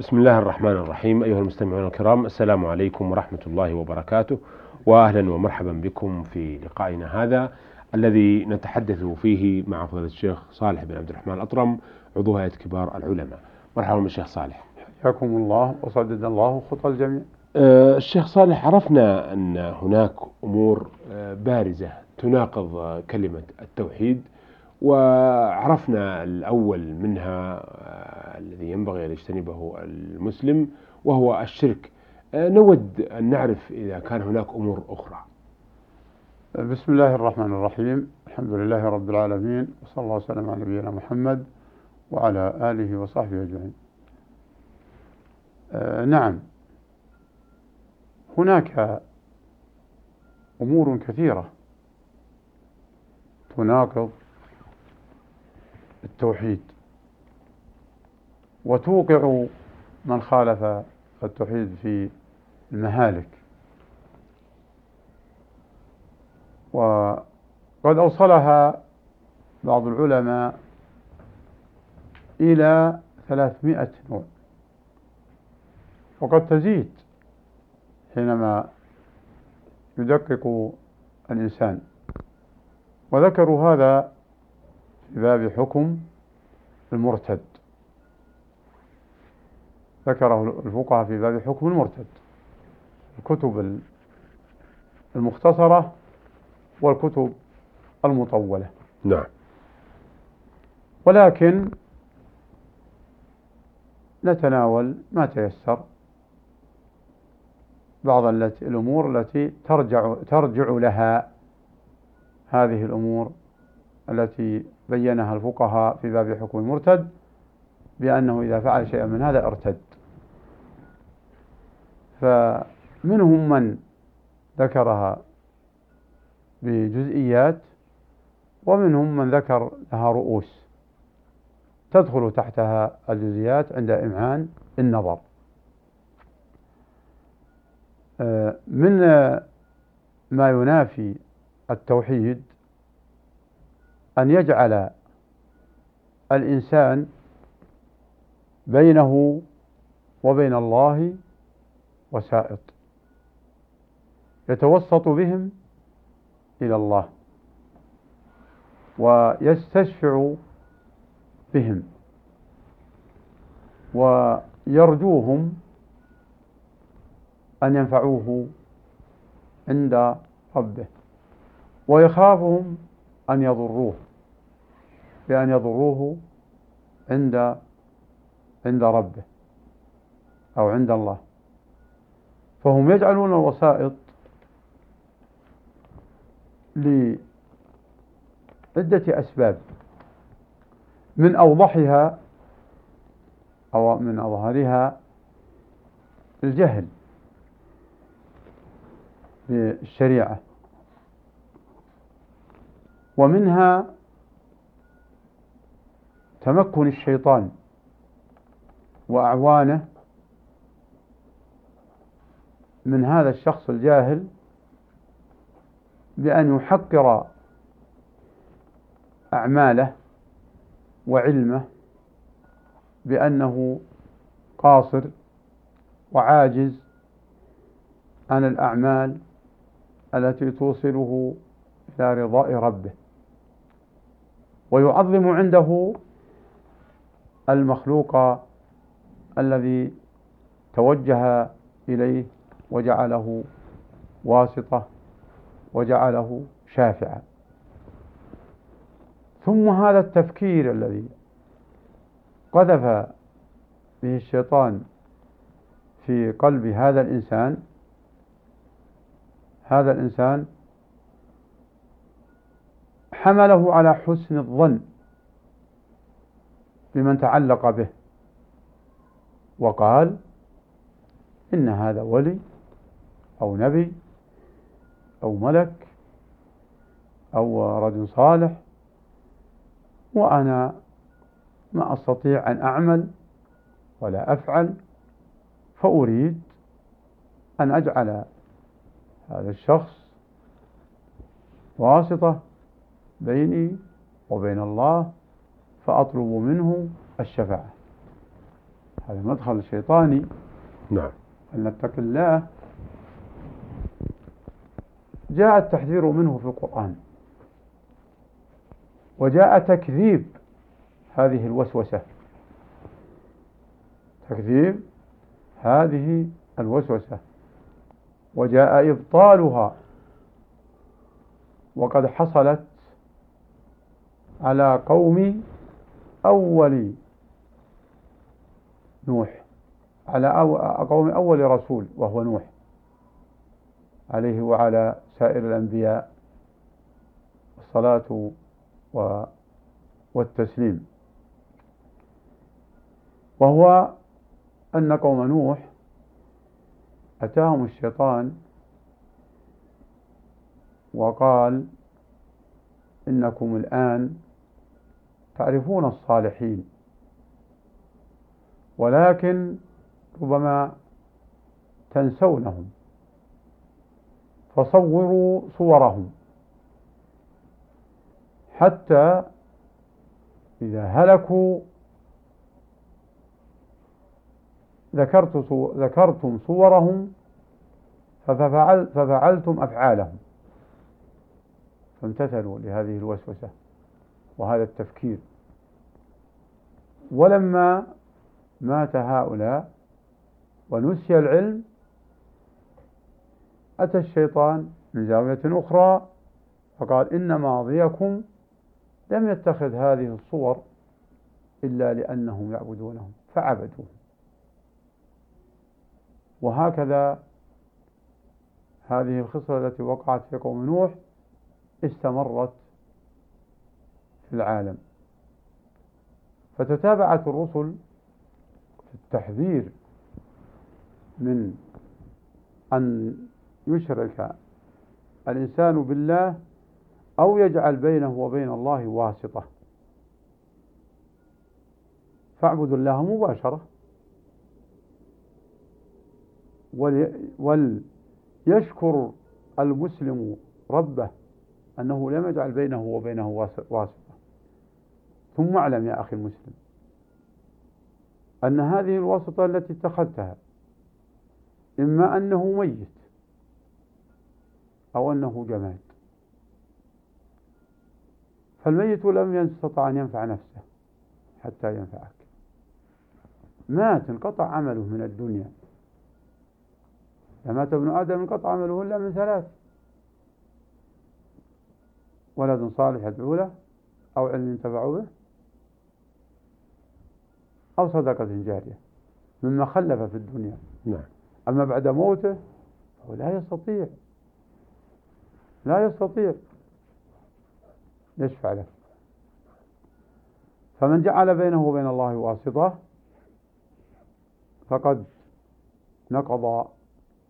بسم الله الرحمن الرحيم أيها المستمعون الكرام السلام عليكم ورحمة الله وبركاته وأهلا ومرحبا بكم في لقائنا هذا الذي نتحدث فيه مع فضيلة الشيخ صالح بن عبد الرحمن الأطرم عضو هيئة كبار العلماء. مرحبا بالشيخ صالح. حياكم الله وسدد الله خطى الجميع. أه الشيخ صالح عرفنا أن هناك أمور أه بارزة تناقض كلمة التوحيد وعرفنا الأول منها أه الذي ينبغي أن يجتنبه المسلم وهو الشرك. أه نود أن نعرف إذا كان هناك أمور أخرى. بسم الله الرحمن الرحيم. الحمد لله رب العالمين وصلى الله وسلم على نبينا محمد وعلى آله وصحبه أجمعين. آه نعم. هناك أمور كثيرة تناقض التوحيد. وتوقع من خالف التوحيد في المهالك. وقد أوصلها بعض العلماء إلى ثلاثمائة نوع. وقد تزيد حينما يدقق الإنسان. وذكروا هذا في باب حكم المرتد. ذكره الفقهاء في باب حكم المرتد. الكتب المختصرة والكتب المطولة. نعم. ولكن نتناول ما تيسر. بعض الأمور التي ترجع ترجع لها هذه الأمور التي بينها الفقهاء في باب حكم المرتد بأنه إذا فعل شيئا من هذا ارتد. فمنهم من ذكرها بجزئيات ومنهم من ذكر لها رؤوس تدخل تحتها الجزئيات عند إمعان النظر. من ما ينافي التوحيد أن يجعل الإنسان بينه وبين الله وسائط يتوسط بهم إلى الله ويستشفع بهم ويرجوهم أن ينفعوه عند ربه ويخافهم أن يضروه بأن يضروه عند عند ربه أو عند الله. فهم يجعلون الوسائط لعدة أسباب. من أوضحها أو من أظهرها الجهل بالشريعة ومنها تمكن الشيطان وأعوانه من هذا الشخص الجاهل بأن يحقر أعماله وعلمه بأنه قاصر وعاجز عن الأعمال التي توصله إلى رضاء ربه. ويعظم عنده المخلوق الذي توجه إليه وجعله واسطة وجعله شافعا. ثم هذا التفكير الذي قذف به الشيطان في قلب هذا الإنسان هذا الإنسان حمله على حسن الظن بمن تعلق به وقال إن هذا ولي أو نبي أو ملك أو رجل صالح وأنا ما أستطيع أن أعمل ولا أفعل فأريد أن أجعل هذا الشخص واسطة بيني وبين الله فأطلب منه الشفاعة. هذا مدخل شيطاني. نعم. فلنتق الله. جاء التحذير منه في القرآن. وجاء تكذيب هذه الوسوسة. تكذيب هذه الوسوسة. وجاء إبطالها. وقد حصلت على قوم أول نوح على قوم أول رسول وهو نوح. عليه وعلى سائر الأنبياء الصلاة والتسليم. وهو أن قوم نوح أتاهم الشيطان وقال إنكم الآن تعرفون الصالحين. ولكن ربما تنسونهم. فصوروا صورهم. حتى إذا هلكوا ذكرت ذكرتم صورهم ففعل ففعلتم أفعالهم. فامتثلوا لهذه الوسوسة وهذا التفكير. ولما مات هؤلاء ونسي العلم أتى الشيطان من زاوية أخرى فقال إن ماضيكم لم يتخذ هذه الصور إلا لأنهم يعبدونهم فعبدوهم وهكذا هذه الخصلة التي وقعت في قوم نوح استمرت في العالم. فتتابعت الرسل في التحذير من أن يشرك الإنسان بالله أو يجعل بينه وبين الله واسطة. فاعبدوا الله مباشرة. وليشكر المسلم ربه أنه لم يجعل بينه وبينه واسطة. ثم اعلم يا أخي المسلم أن هذه الواسطة التي اتخذتها إما أنه ميت أو أنه جماد. فالميت لم يستطع أن ينفع نفسه حتى ينفعك. مات انقطع عمله من الدنيا. مات ابن آدم انقطع عمله إلا من ثلاث. ولد صالح يدعو له أو علم ينتفع به. أو صدقة جارية مما خلف في الدنيا. نعم. أما بعد موته فهو لا يستطيع. لا يستطيع. يشفع له. فمن جعل بينه وبين الله واسطة فقد نقض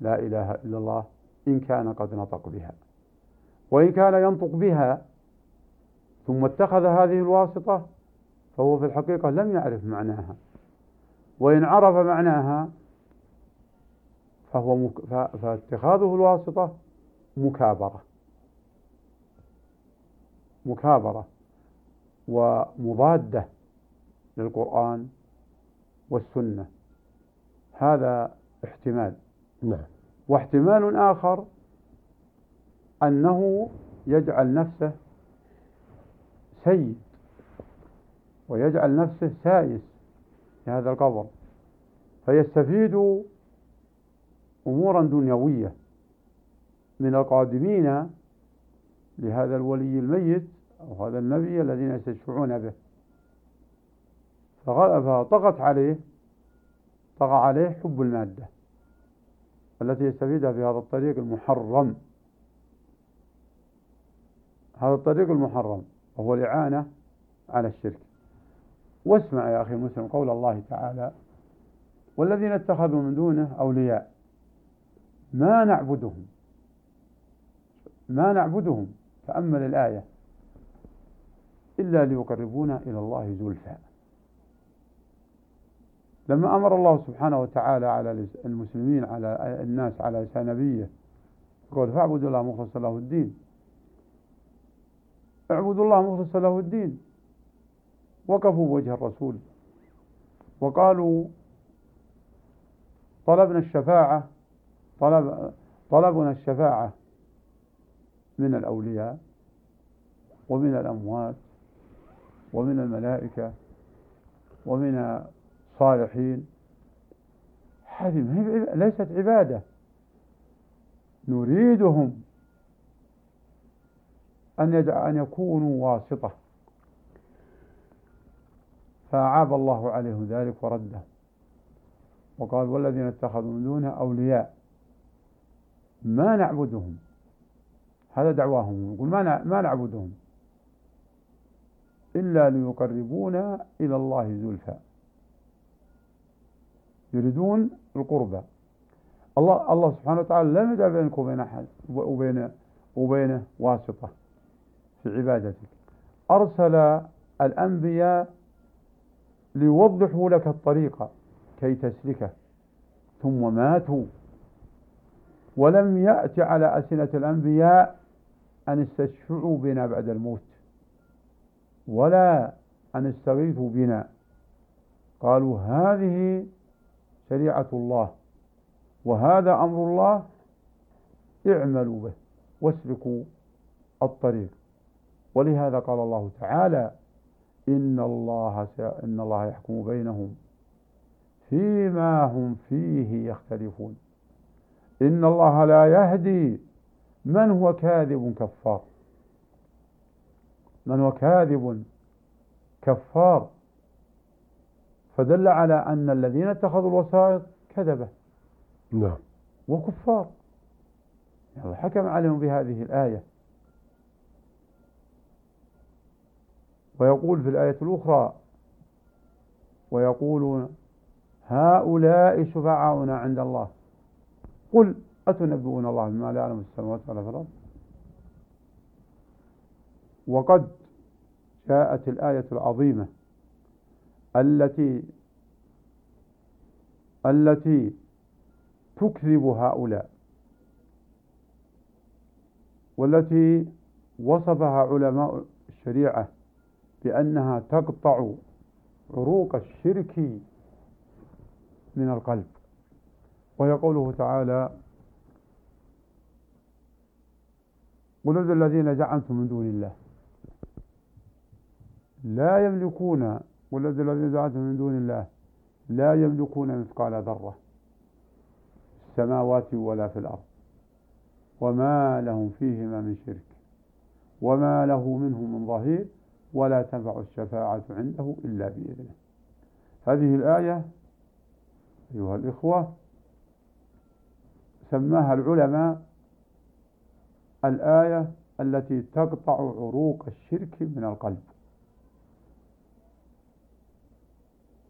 لا إله إلا الله إن كان قد نطق بها. وإن كان ينطق بها ثم اتخذ هذه الواسطة فهو في الحقيقة لم يعرف معناها. وإن عرف معناها فهو مك... فاتخاذه الواسطة مكابرة. مكابرة ومضادة للقرآن والسنة. هذا احتمال. نعم. واحتمال آخر أنه يجعل نفسه سيد ويجعل نفسه سائس في هذا القبر فيستفيد أمورا دنيوية من القادمين لهذا الولي الميت أو هذا النبي الذين يستشفعون به. فطغت عليه طغى عليه حب المادة التي يستفيدها في هذا الطريق المحرم. هذا الطريق المحرم وهو الإعانة على الشرك. واسمع يا أخي مسلم قول الله تعالى والذين اتخذوا من دونه أولياء ما نعبدهم ما نعبدهم تأمل الآية. إلا ليقربونا إلى الله زلفى. لما أمر الله سبحانه وتعالى على المسلمين على الناس على لسان نبيه يقول فاعبدوا الله مخلصا له الدين. اعبدوا الله مخلصا له الدين. وقفوا بوجه الرسول. وقالوا طلبنا الشفاعة طلب طلبنا الشفاعة. من الأولياء ومن الأموات ومن الملائكة ومن الصالحين. هذه ليست عبادة. نريدهم أن أن يكونوا واسطة. فأعاب الله عليهم ذلك ورده. وقال والذين اتخذوا من دونه أولياء. ما نعبدهم. هذا دعواهم. يقول ما ما نعبدهم إلا ليقربونا إلى الله زلفى يريدون القربى الله الله سبحانه وتعالى لم يجعل بينك وبين أحد وبين وبينه واسطة في عبادتك. أرسل الأنبياء ليوضحوا لك الطريق كي تسلكه. ثم ماتوا. ولم يأت على ألسنة الأنبياء أن استشفعوا بنا بعد الموت ولا أن استغيثوا بنا. قالوا هذه شريعة الله وهذا أمر الله اعملوا به واسلكوا الطريق. ولهذا قال الله تعالى إن الله إن الله يحكم بينهم فيما هم فيه يختلفون. إن الله لا يهدي من هو كاذب كفار؟ من هو كاذب كفار؟ فدل على أن الذين اتخذوا الوسائط كذبة. نعم. وكفار. يعني حكم عليهم بهذه الآية. ويقول في الآية الأخرى ويقولون هؤلاء شفعاؤنا عند الله. قل أتنبئون الله بما لا يعلم السماوات ولا في الأرض؟ وقد جاءت الآية العظيمة التي التي تكذب هؤلاء والتي وصفها علماء الشريعة بأنها تقطع عروق الشرك من القلب. وهي قوله تعالى قل الذين زعمتم من دون الله. لا يملكون قل الذين زعمتم من دون الله لا يملكون مثقال ذرة في السماوات ولا في الأرض. وما لهم فيهما من شرك. وما له منهم من ظهير ولا تنفع الشفاعة عنده إلا بإذنه. هذه الآية أيها الإخوة سماها العلماء الآية التي تقطع عروق الشرك من القلب.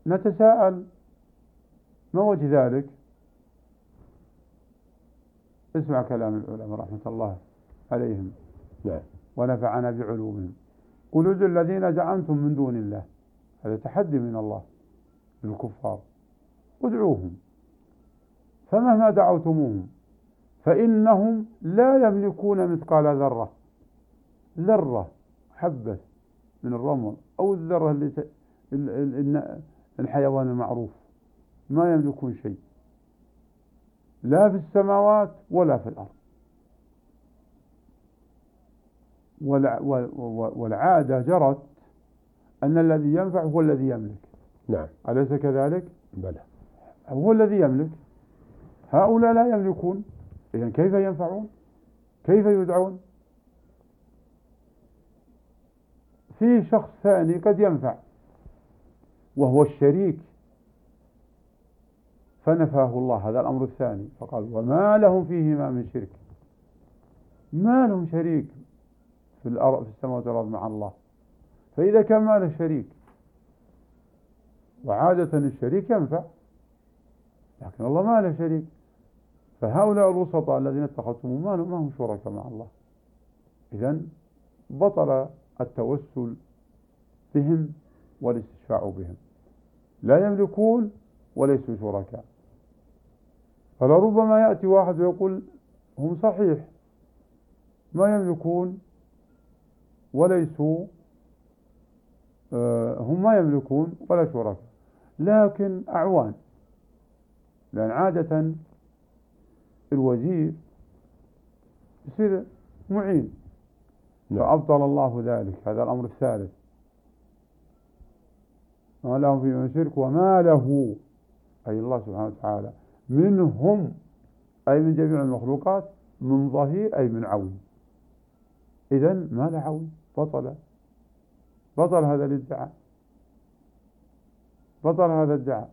نتساءل ما وجه ذلك؟ اسمع كلام العلماء رحمة الله عليهم. نعم. ونفعنا بعلومهم. قل الذين زعمتم من دون الله. هذا تحدي من الله للكفار. ادعوهم. فمهما دعوتموهم فإنهم لا يملكون مثقال ذرة. ذرة حبة من الرمل أو الذرة اللي الحيوان المعروف. ما يملكون شيء. لا في السماوات ولا في الأرض. والعادة جرت أن الذي ينفع هو الذي يملك. نعم. أليس كذلك؟ بلى. هو الذي يملك. هؤلاء لا يملكون. إذا كيف ينفعون؟ كيف يدعون؟ في شخص ثاني قد ينفع وهو الشريك. فنفاه الله هذا الأمر الثاني. فقال وما لهم فيهما من شرك. ما لهم شريك في الأرض في السماوات والأرض مع الله. فإذا كان ما له شريك وعادة الشريك ينفع لكن الله ما له شريك. فهؤلاء الوسطاء الذين اتخذتموهم ما هم شركاء مع الله. إذا بطل التوسل بهم والاستشفاع بهم. لا يملكون وليسوا شركاء. فلربما يأتي واحد ويقول هم صحيح. ما يملكون وليسوا آه، هم ما يملكون ولا شركاء. لكن أعوان. لأن عادة الوزير يصير معين. نعم. فأبطل الله ذلك هذا الأمر الثالث. ما لهم فيه شرك وما له أي الله سبحانه وتعالى منهم أي من جميع المخلوقات من ظهير أي من عون إذا ما له عون بطل. بطل هذا الادعاء. بطل هذا الادعاء.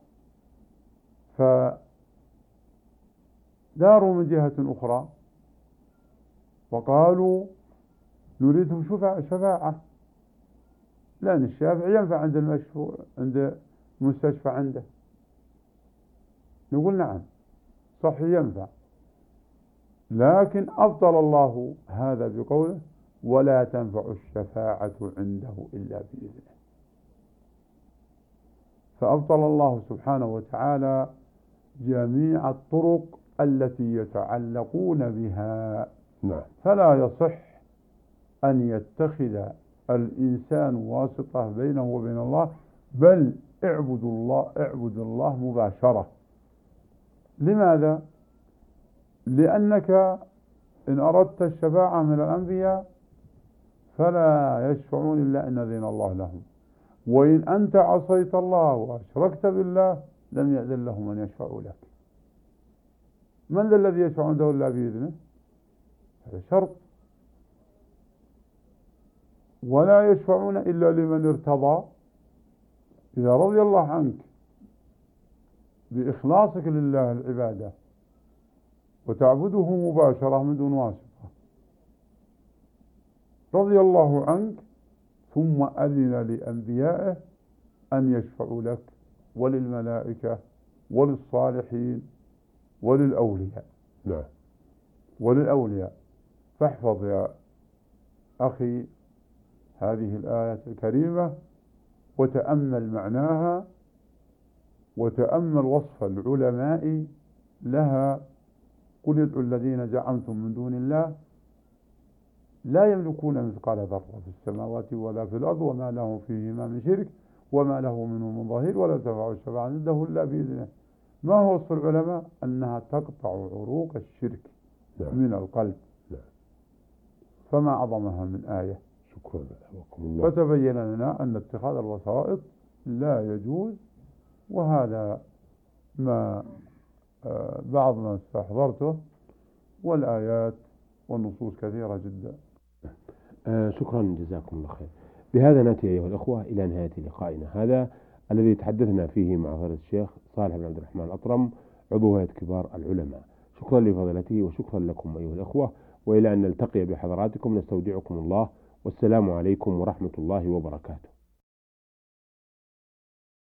فداروا من جهة أخرى. وقالوا نريدهم شفاعة. لأن الشافع ينفع عند المشفوع عند المستشفى عنده. نقول نعم صح ينفع. لكن أبطل الله هذا بقوله ولا تنفع الشفاعة عنده إلا بإذنه. فأبطل الله سبحانه وتعالى جميع الطرق التي يتعلقون بها نعم. فلا يصح أن يتخذ الإنسان واسطة بينه وبين الله بل اعبد الله اعبد الله مباشرة لماذا؟ لأنك إن أردت الشفاعة من الأنبياء فلا يشفعون إلا أن أذن الله لهم وإن أنت عصيت الله وأشركت بالله لم يأذن لهم أن يشفعوا لك من ذا الذي يشفع عنده إلا بإذنه هذا شرط. ولا يشفعون إلا لمن ارتضى. إذا رضي الله عنك بإخلاصك لله العبادة وتعبده مباشرة من دون واسطة رضي الله عنك ثم أذن لأنبيائه أن يشفعوا لك وللملائكة وللصالحين وللأولياء. نعم. وللأولياء. فاحفظ يا أخي هذه الآية الكريمة وتأمل معناها وتأمل وصف العلماء لها. قل ادعوا الذين زعمتم من دون الله لا يملكون مثقال ذرة في السماوات ولا في الأرض وما له فيهما من شرك وما له منه من ظهير ولا تنفع الشفاعة عنده إلا بإذنه. ما هو وصف العلماء؟ أنها تقطع عروق الشرك نعم. من القلب. نعم. فما أعظمها من آية. شكرا الله. فتبين لنا أن اتخاذ الوسائط لا يجوز وهذا ما آه، بعض ما استحضرته والآيات والنصوص كثيرة جدا. آه شكرا جزاكم الله خير. بهذا نأتي أيها الأخوة إلى نهاية لقائنا. هذا الذي تحدثنا فيه مع فضيلة الشيخ صالح بن عبد الرحمن الأطرم عضو هيئة كبار العلماء. شكرا لفضيلته وشكرا لكم أيها الأخوة وإلى أن نلتقي بحضراتكم نستودعكم الله والسلام عليكم ورحمة الله وبركاته.